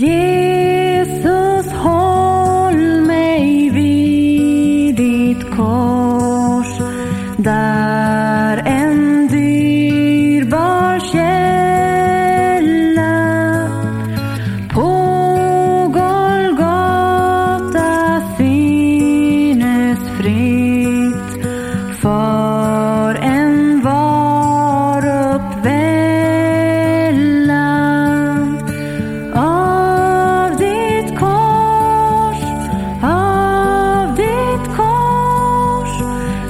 Jesus, håll mig vid ditt kors. Där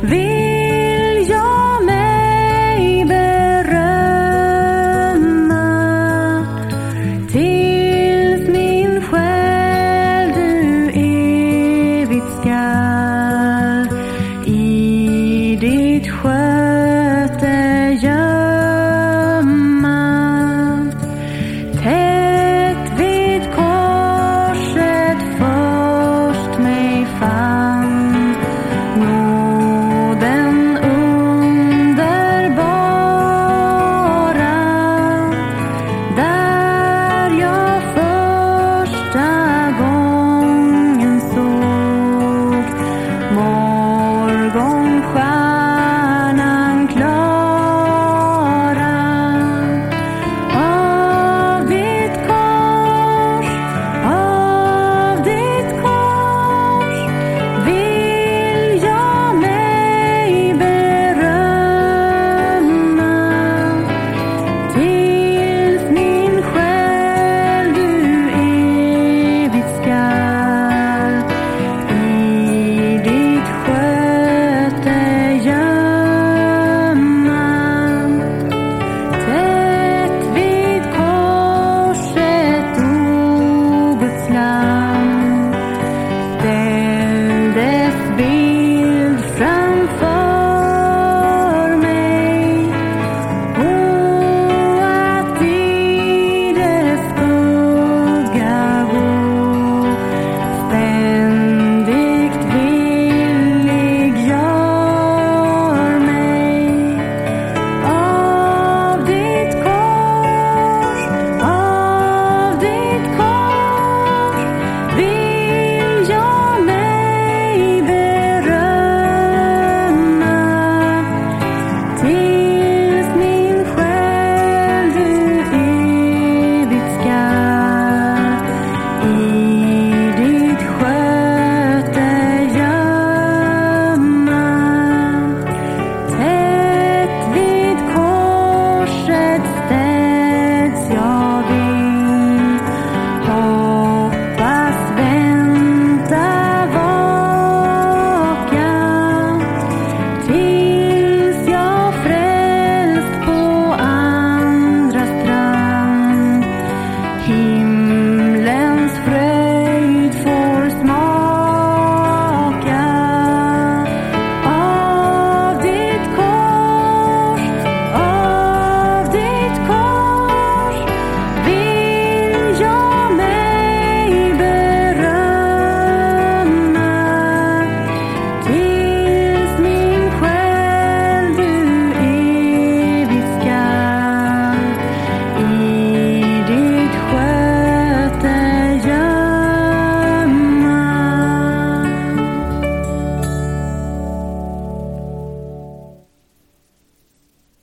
vill jag mig berömma tills min själ du evigt skall i ditt skön